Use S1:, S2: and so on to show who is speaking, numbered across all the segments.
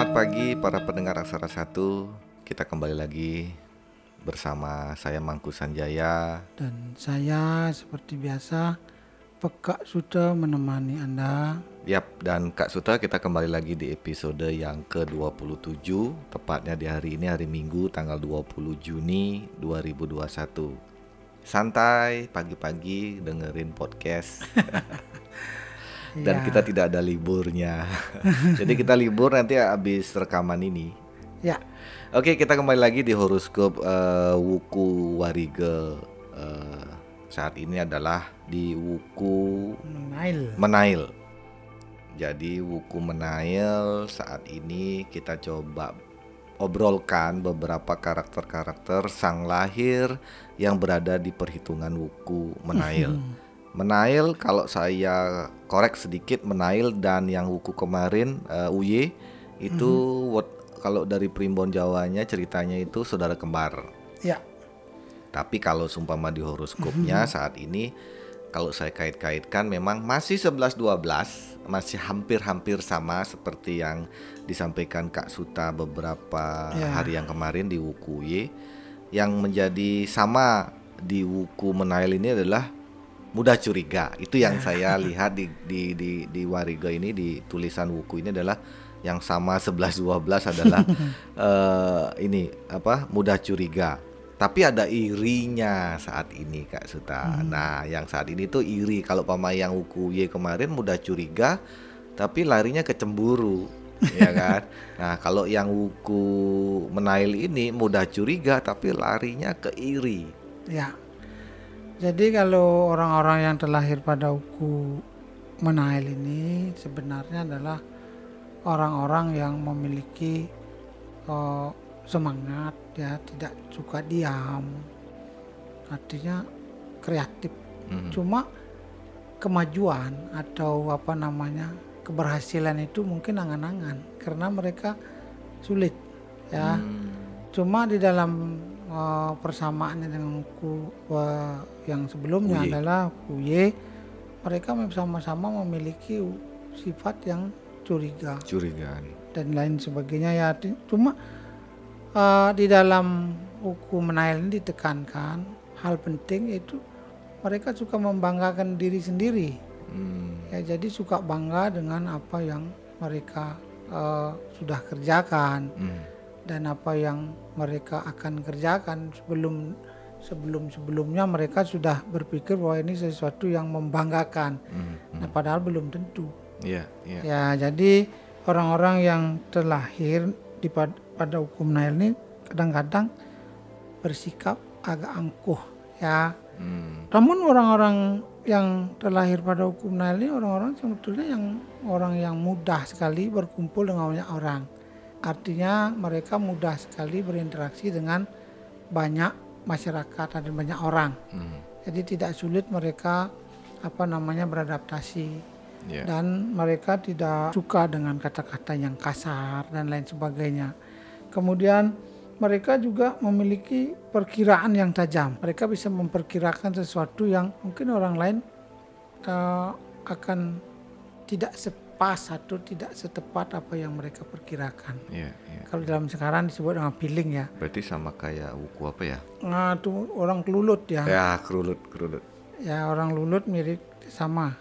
S1: Selamat pagi para pendengar Aksara Satu. Kita kembali lagi bersama saya Mangku Sanjaya.
S2: Dan saya seperti biasa Pekak Suta menemani Anda.
S1: Yap, dan Kak Suta kita kembali lagi di episode yang ke-27 Tepatnya di hari ini hari Minggu tanggal 20 Juni 2021 Santai pagi-pagi dengerin podcast Dan
S2: Ya.
S1: kita tidak ada liburnya Jadi kita libur nanti habis rekaman ini
S2: Ya,
S1: Oke, kita kembali lagi di horoskop eh, Wuku Warige. Eh, saat ini adalah di Wuku
S2: Menail.
S1: Menail. Jadi Wuku Menail saat ini kita coba obrolkan beberapa karakter-karakter sang lahir yang berada di perhitungan Wuku Menail. Menail kalau saya korek sedikit Menail dan yang Wuku kemarin eh, Uye itu what- kalau dari primbon Jawanya ceritanya itu saudara kembar.
S2: Ya,
S1: Tapi kalau sumpama di horoskopnya saat ini kalau saya kait-kaitkan memang masih 11 12, masih hampir-hampir sama seperti yang disampaikan Kak Suta beberapa
S2: Ya.
S1: hari yang kemarin di Wuku Y. Yang menjadi sama di Wuku Menail ini adalah mudah curiga. Itu yang saya lihat di di di di Wariga ini di tulisan Wuku ini adalah yang sama 11 12 adalah eh, ini apa? mudah curiga. Tapi ada irinya saat ini Kak Suta. Nah, yang saat ini tuh iri. Kalau pama yang Wuku Y kemarin mudah curiga, tapi larinya ke cemburu, ya kan? Nah, kalau yang Wuku Menail ini mudah curiga, tapi larinya ke iri.
S2: ya. Jadi kalau orang-orang yang terlahir pada uku Menail ini sebenarnya adalah orang-orang yang memiliki eh, semangat ya, tidak suka diam. Artinya kreatif.
S1: Mhm.
S2: Cuma kemajuan atau apa namanya keberhasilan itu mungkin angan-angan karena mereka sulit ya.
S1: Hmm.
S2: Cuma di dalam uh, persamaannya dengan ku uh, yang sebelumnya
S1: Kuye.
S2: adalah kuye mereka sama-sama memiliki sifat yang curiga
S1: Curigaan.
S2: dan lain sebagainya ya. Cuma uh, di dalam hukum menail ini ditekankan hal penting itu mereka suka membanggakan diri sendiri.
S1: Hmm.
S2: Ya, jadi suka bangga dengan apa yang mereka uh, sudah kerjakan
S1: Hmm.
S2: dan apa yang mereka akan kerjakan sebelum sebelum sebelumnya mereka sudah berpikir bahwa ini sesuatu yang membanggakan.
S1: Hmm.
S2: Nah, padahal belum tentu.
S1: Iya, iya.
S2: Ya, jadi orang-orang yang terlahir di pad- pada hukum Nail ini kadang-kadang bersikap agak angkuh ya.
S1: Hmm.
S2: Namun orang-orang yang terlahir pada hukum Nail ini orang-orang sebetulnya yang orang yang mudah sekali berkumpul dengan banyak orang. Artinya mereka mudah sekali berinteraksi dengan banyak masyarakat dan banyak orang.
S1: Hmm.
S2: Jadi tidak sulit mereka apa namanya beradaptasi
S1: Iya.
S2: dan mereka tidak suka dengan kata-kata yang kasar dan lain sebagainya. Kemudian mereka juga memiliki perkiraan yang tajam. Mereka bisa memperkirakan sesuatu yang mungkin orang lain eh, akan tidak sepas atau tidak setepat apa yang mereka perkirakan.
S1: Iya, iya.
S2: Kalau dalam sekarang disebut dengan feeling ya.
S1: Berarti sama kayak Wuku apa ya?
S2: Nah, itu orang kelulut ya.
S1: Ya, kerulut, kerulut.
S2: Ya orang lulut mirip sama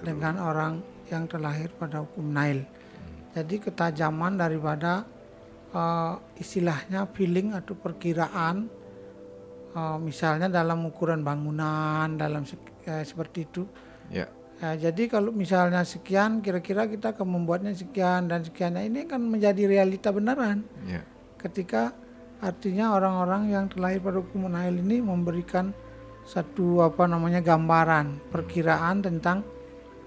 S2: dengan orang yang terlahir pada hukum Nail. Jadi ketajaman daripada eh, istilahnya feeling atau perkiraan, eh, misalnya dalam ukuran bangunan, dalam se- eh, seperti itu.
S1: Ya.
S2: Ya, jadi kalau misalnya sekian, kira-kira kita akan membuatnya sekian dan sekiannya. Ini kan menjadi realita beneran.
S1: Ya.
S2: ketika artinya orang-orang yang terlahir pada hukum Nail ini memberikan satu apa namanya gambaran perkiraan tentang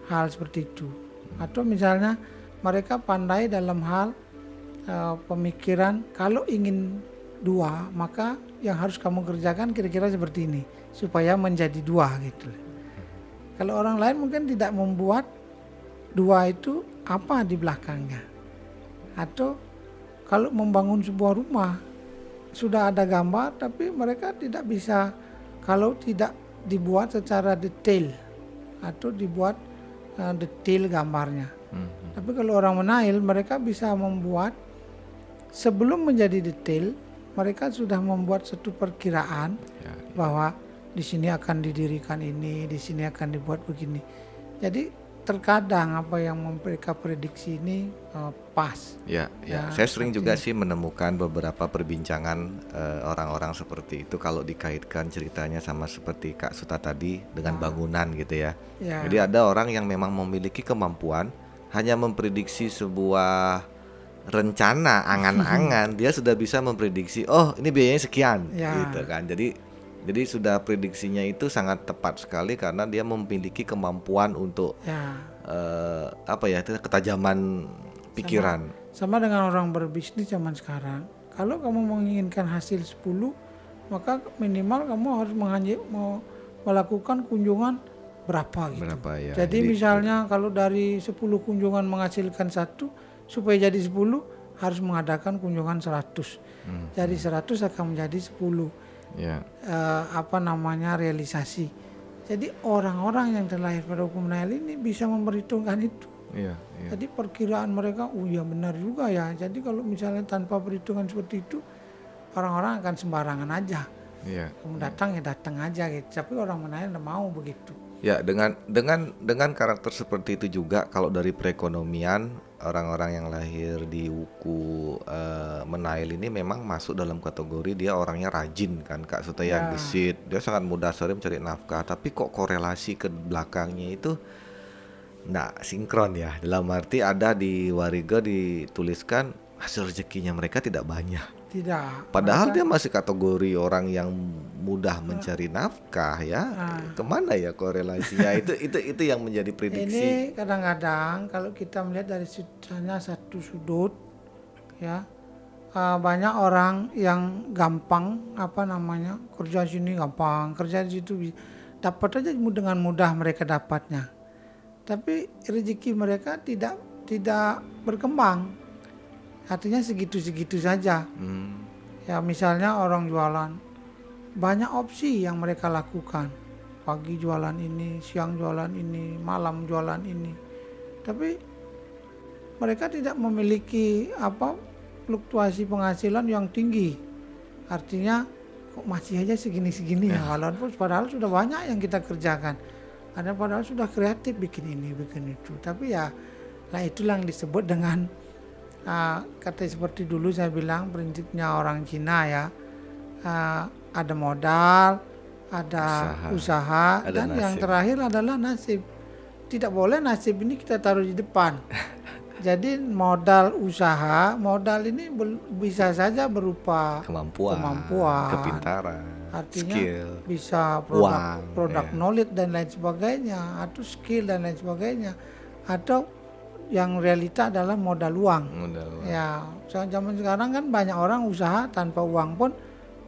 S2: hal seperti itu. Atau misalnya mereka pandai dalam hal eh, pemikiran kalau ingin dua maka yang harus kamu kerjakan kira-kira seperti ini supaya menjadi dua gitu kalau orang lain mungkin tidak membuat dua itu apa di belakangnya. Atau kalau membangun sebuah rumah sudah ada gambar tapi mereka tidak bisa kalau tidak dibuat secara detail atau dibuat uh, detail gambarnya.
S1: Mhm.
S2: Tapi kalau orang menail mereka bisa membuat sebelum menjadi detail mereka sudah membuat satu perkiraan
S1: Ya,
S2: bahwa di sini akan didirikan ini, di sini akan dibuat begini. Jadi terkadang apa yang mereka prediksi ini eh, pas.
S1: Ya, ya.
S2: Ya,
S1: Saya sering juga sih menemukan beberapa perbincangan eh, orang-orang seperti itu kalau dikaitkan ceritanya sama seperti Kak Suta tadi dengan bangunan gitu ya.
S2: Ya,
S1: Jadi ada orang yang memang memiliki kemampuan hanya memprediksi sebuah rencana angan-angan dia sudah bisa memprediksi oh ini biayanya sekian
S2: Ya.
S1: gitu kan. Jadi jadi sudah prediksinya itu sangat tepat sekali karena dia memiliki kemampuan untuk
S2: ya.
S1: eh, apa ya itu ketajaman pikiran.
S2: Sama dengan orang berbisnis zaman sekarang. Kalau kamu menginginkan hasil 10, maka minimal kamu harus menganji, mau melakukan kunjungan berapa gitu.
S1: Berapa ya?
S2: Jadi misalnya kalau dari 10 kunjungan menghasilkan satu, supaya jadi 10 harus mengadakan kunjungan 100.
S1: Hmm.
S2: Dari 100 akan menjadi 10
S1: ya.
S2: eh, apa namanya realisasi. Jadi orang-orang yang terlahir pada hukum Nail ini bisa memperhitungkan itu.
S1: Iya, iya.
S2: Jadi perkiraan mereka, oh ya benar juga ya. Jadi kalau misalnya tanpa perhitungan seperti itu, orang-orang akan sembarangan aja.
S1: Iya.
S2: Kamu datang ya datang aja gitu. Tapi orang tidak mau begitu.
S1: Ya, dengan dengan dengan karakter seperti itu juga kalau dari perekonomian orang-orang yang lahir di wuku eh, menail ini memang masuk dalam kategori dia orangnya rajin kan Kak Suta yang
S2: Ya.
S1: gesit. Dia sangat mudah sekali mencari nafkah, tapi kok korelasi ke belakangnya itu nggak sinkron ya. Dalam arti ada di Wariga dituliskan hasil rezekinya mereka tidak banyak.
S2: Tidak.
S1: Padahal
S2: Mereka-
S1: dia masih kategori orang yang mudah mencari nafkah ya.
S2: Ah.
S1: Ke mana ya korelasinya? itu itu itu yang menjadi prediksi.
S2: Ini kadang-kadang kalau kita melihat dari sudutnya satu sudut, ya eh, banyak orang yang gampang apa namanya kerja sini gampang, kerja di situ dapat aja dengan mudah mereka dapatnya. Tapi rezeki mereka tidak tidak berkembang. Artinya segitu-segitu saja.
S1: Hmm,
S2: Ya misalnya orang jualan banyak opsi yang mereka lakukan. Pagi jualan ini, siang jualan ini, malam jualan ini. Tapi mereka tidak memiliki apa fluktuasi penghasilan yang tinggi. Artinya kok masih aja segini-segini ya walaupun padahal sudah banyak yang kita kerjakan. Ada padahal sudah kreatif bikin ini, bikin itu. Tapi ya lah itulah yang disebut dengan Ah, kata seperti dulu saya bilang prinsipnya orang Cina ya ah, ada modal, ada
S1: Usaha.
S2: usaha,
S1: Ada
S2: dan yang
S1: nasib.
S2: terakhir adalah nasib. Tidak boleh nasib ini kita taruh di depan. Jadi modal usaha, modal ini bisa saja berupa
S1: kemampuan,
S2: Kemampuan.
S1: kepintaran,
S2: artinya
S1: skill.
S2: bisa produk
S1: Uang,
S2: produk
S1: ya.
S2: knowledge dan lain sebagainya atau skill dan lain sebagainya atau yang realita adalah modal uang.
S1: Modal.
S2: Ya, so- zaman sekarang kan banyak orang usaha tanpa uang pun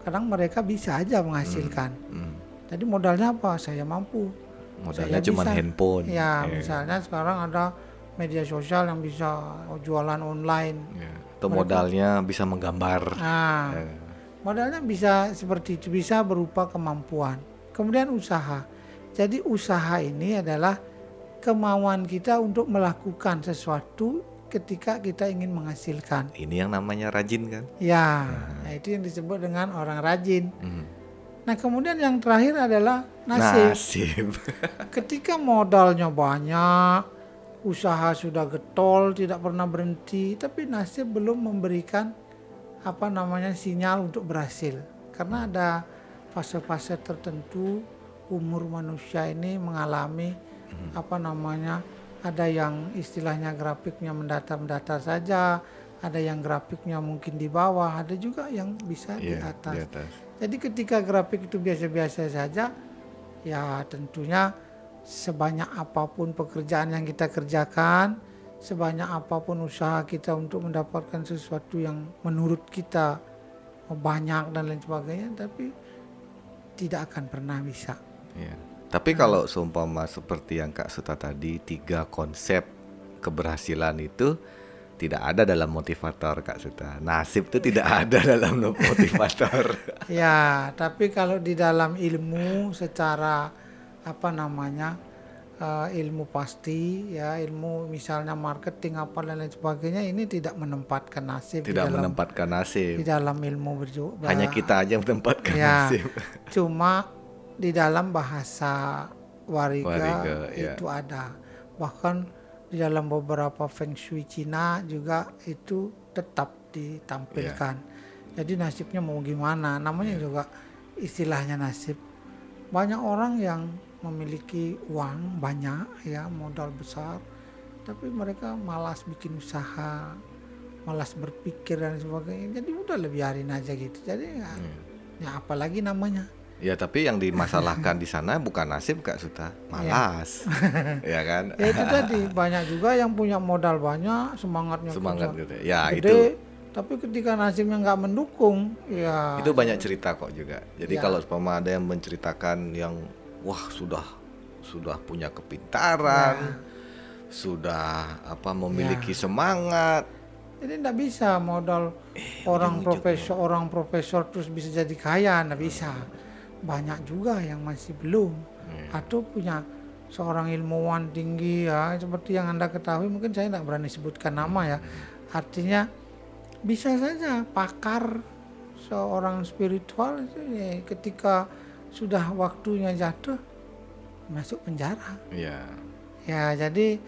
S2: kadang mereka bisa aja menghasilkan.
S1: Hmm.
S2: Jadi modalnya apa? Saya mampu.
S1: Modalnya cuma handphone.
S2: Ya,
S1: Eh,
S2: misalnya sekarang ada media sosial yang bisa jualan online.
S1: ya. Atau modalnya bisa menggambar.
S2: Nah,
S1: Eh,
S2: modalnya bisa seperti itu, bisa berupa kemampuan. Kemudian usaha. Jadi usaha ini adalah kemauan kita untuk melakukan sesuatu ketika kita ingin menghasilkan.
S1: ini yang namanya rajin kan?
S2: Ya, nah itu yang disebut dengan orang rajin.
S1: Hmm.
S2: Nah, kemudian yang terakhir adalah nasib.
S1: Nasib.
S2: Ketika modalnya banyak, usaha sudah getol, tidak pernah berhenti, tapi nasib belum memberikan apa namanya sinyal untuk berhasil. Karena ada fase-fase tertentu umur manusia ini mengalami apa namanya ada yang istilahnya grafiknya mendatar-mendatar saja, ada yang grafiknya mungkin di bawah, ada juga yang bisa di
S1: Iya,
S2: atas.
S1: di atas.
S2: Jadi ketika grafik itu biasa-biasa saja, ya tentunya sebanyak apa pun pekerjaan yang kita kerjakan, sebanyak apa pun usaha kita untuk mendapatkan sesuatu yang menurut kita banyak dan lain sebagainya, tapi tidak akan pernah bisa.
S1: Iya. Tapi kalau seumpama seperti yang Kak Suta tadi, tiga konsep keberhasilan itu tidak ada dalam motivator Kak Suta. Nasib itu tidak ada dalam motivator.
S2: Ya, tapi kalau di dalam ilmu secara apa namanya uh, ilmu pasti ya ilmu misalnya marketing apa dan lain sebagainya ini tidak menempatkan nasib di
S1: Tidak
S2: dalam
S1: menempatkan nasib.
S2: di dalam ilmu berju
S1: Hanya kita aja yang menempatkan
S2: ya
S1: nasib.
S2: cuma di dalam bahasa wariga,
S1: Wariga, ya.
S2: itu ada. Bahkan di dalam beberapa feng shui Cina juga itu tetap ditampilkan. Jadi nasibnya mau gimana? Namanya juga istilahnya nasib. Banyak orang yang memiliki uang banyak ya modal besar tapi mereka malas bikin usaha malas berpikir dan sebagainya. Jadi udah lebih biarin aja gitu. Jadi ya, ya apalagi namanya
S1: Ya tapi yang dimasalahkan di sana bukan nasib Kak Suta, malas. ya kan?
S2: ya itu tadi banyak juga yang punya modal banyak semangatnya
S1: Semangat gitu. Ya
S2: gede
S1: itu
S2: tapi ketika nasibnya nggak mendukung ya
S1: itu banyak cerita kok juga. Jadi
S2: Ya.
S1: kalau umpama ada yang menceritakan yang wah sudah sudah punya kepintaran, sudah apa memiliki
S2: Ya.
S1: semangat,
S2: jadi nggak bisa modal orang profesor orang profesor terus bisa jadi kaya nggak bisa banyak juga yang masih belum. Atau punya seorang ilmuwan tinggi ya seperti yang anda ketahui mungkin saya tidak berani sebutkan nama ya. Artinya bisa saja pakar seorang spiritual itu ya, ketika sudah waktunya jatuh masuk penjara.
S1: Ya
S2: Ya, jadi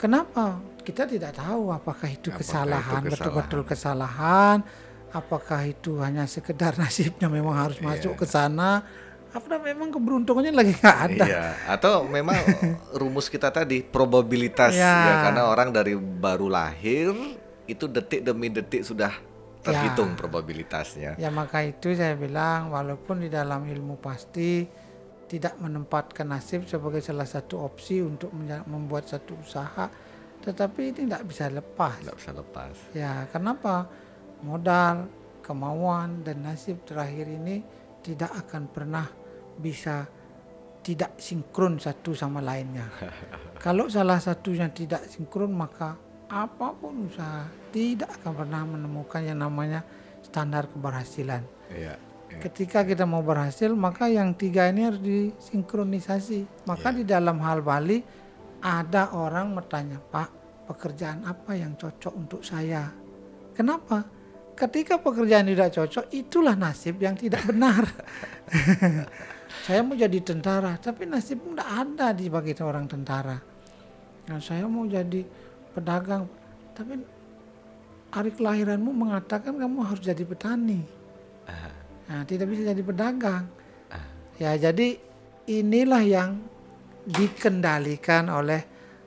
S2: kenapa? Kita tidak tahu apakah itu
S1: Apakah
S2: kesalahan, betul-betul kesalahan, apakah itu hanya sekedar nasibnya memang harus masuk ke sana, apa memang keberuntungannya lagi nggak ada.
S1: Iya, atau memang rumus kita tadi probabilitas
S2: Ya.
S1: ya karena orang dari baru lahir itu detik demi detik sudah terhitung probabilitasnya.
S2: Ya maka itu saya bilang walaupun di dalam ilmu pasti tidak menempatkan nasib sebagai salah satu opsi untuk membuat satu usaha, tetapi ini tidak bisa lepas.
S1: Tidak bisa lepas.
S2: Ya, kenapa? Modal, kemauan, dan nasib terakhir ini tidak akan pernah bisa tidak sinkron satu sama lainnya. Kalau salah satunya tidak sinkron, maka apa pun usaha tidak akan pernah menemukan yang namanya standar keberhasilan.
S1: Iya. iya.
S2: Ketika kita mau berhasil, maka yang tiga ini harus disinkronisasi. Maka di dalam hal Bali ada orang bertanya, Pak, pekerjaan apa yang cocok untuk saya? Kenapa? Ketika pekerjaan tidak cocok, itulah nasib yang tidak benar. saya mau jadi tentara, tapi nasib tidak ada di bagi orang tentara. Nah, saya mau jadi pedagang, tapi hari kelahiranmu mengatakan kamu harus jadi petani. Nah, tidak bisa jadi pedagang. Ya, jadi inilah yang dikendalikan oleh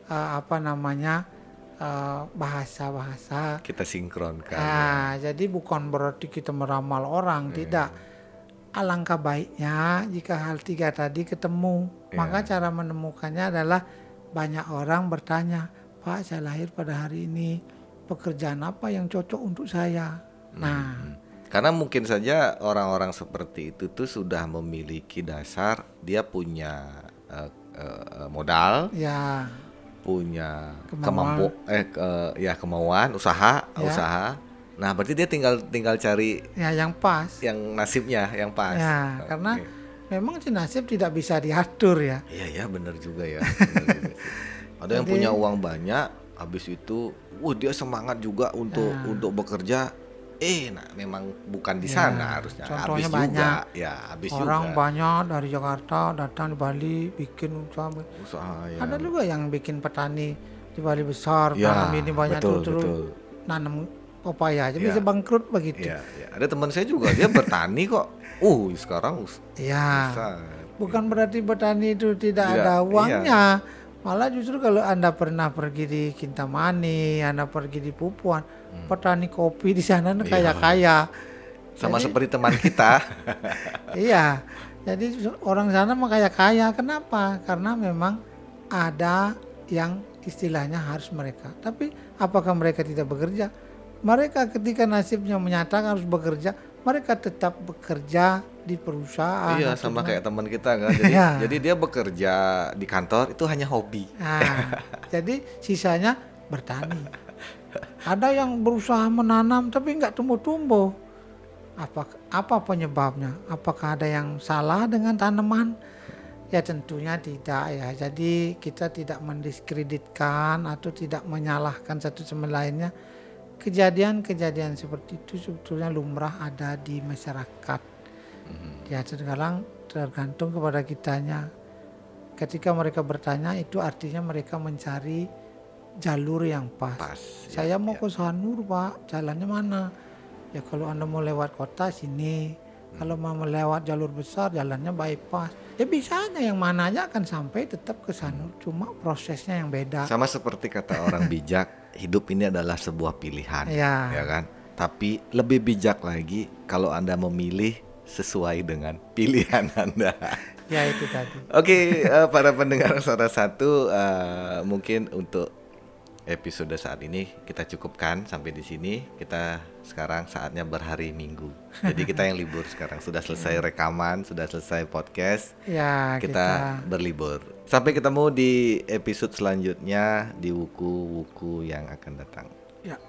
S2: eh, apa namanya eh, bahasa-bahasa.
S1: Kita sinkronkan.
S2: Ah, jadi bukan berarti kita meramal orang, tidak. Alangkah baiknya jika hal tiga tadi ketemu. Maka cara menemukannya adalah banyak orang bertanya, Pak, saya lahir pada hari ini, pekerjaan apa yang cocok untuk saya? Nah,
S1: Karena mungkin saja orang-orang seperti itu tuh sudah memiliki dasar, dia punya eh, eh, modal,
S2: ya
S1: punya
S2: Kemauan.
S1: kemampu eh ke- ya kemauan, usaha,
S2: Ya.
S1: usaha. Nah, berarti dia tinggal tinggal cari
S2: ya yang pas.
S1: yang nasibnya yang pas.
S2: Ya, karena memang si nasib tidak bisa diatur ya.
S1: Iya ya benar juga ya. benar juga sih. Ada yang punya uang banyak, habis itu, wah dia semangat juga untuk
S2: Ya.
S1: untuk bekerja. Eh, nah memang bukan di
S2: Ya,
S1: sana harusnya.
S2: contohnya
S1: Habis juga,
S2: banyak.
S1: ya habis
S2: Orang
S1: juga.
S2: banyak dari Jakarta datang di Bali bikin usaha.
S1: Usaha ya.
S2: Ada juga yang bikin petani di Bali besar,
S1: Ya,
S2: tanam ini banyak
S1: betul,
S2: tuh
S1: betul.
S2: nanam pepaya aja
S1: Ya.
S2: bisa bangkrut begitu.
S1: Iya, iya. Ada teman saya juga dia bertani kok. Uh, sekarang us-
S2: Ya, bukan berarti petani itu tidak
S1: Tidak,
S2: ada
S1: iya.
S2: uangnya. Malah justru kalau Anda pernah pergi di Kintamani, Anda pergi di Pupuan, petani kopi di sana
S1: Iya.
S2: kaya-kaya.
S1: Sama
S2: Jadi-
S1: seperti teman kita.
S2: Iya, jadi orang sana mah kaya kaya. Kenapa? Karena memang ada yang istilahnya harus mereka. Tapi apakah mereka tidak bekerja? Mereka ketika nasibnya menyatakan harus bekerja, mereka tetap bekerja di perusahaan.
S1: iya, sama kayak teman kita kan. Jadi
S2: Iya.
S1: jadi dia bekerja di kantor itu hanya hobi.
S2: Nah, jadi sisanya bertani. Ada yang berusaha menanam tapi nggak tumbuh-tumbuh. Apa apa penyebabnya? Apakah ada yang salah dengan tanaman? Ya tentunya tidak ya. Jadi kita tidak mendiskreditkan atau tidak menyalahkan satu sama lainnya. Kejadian-kejadian seperti itu sebetulnya lumrah ada di masyarakat. Ya sekarang tergantung kepada kitanya. Ketika mereka bertanya itu artinya mereka mencari jalur yang pas.
S1: Pas.
S2: Saya mau ke Sanur pak, jalannya mana? Ya kalau anda mau lewat kota sini, kalau mau melewat jalur besar jalannya bypass. Ya bisa aja yang mana aja akan sampai tetap ke Sanur, cuma prosesnya yang beda.
S1: Sama seperti kata orang bijak, hidup ini adalah sebuah pilihan,
S2: Ya.
S1: ya kan? Tapi lebih bijak lagi kalau Anda memilih sesuai dengan pilihan Anda.
S2: Ya itu tadi.
S1: Oke, eh, para pendengar salah satu eh, mungkin untuk episode saat ini kita cukupkan sampai di sini. Kita sekarang saatnya berhari Minggu. Jadi kita yang libur sekarang sudah selesai rekaman, sudah selesai podcast.
S2: Ya
S1: kita,
S2: kita,
S1: berlibur. Sampai ketemu di episode selanjutnya di wuku-wuku yang akan datang.
S2: ya.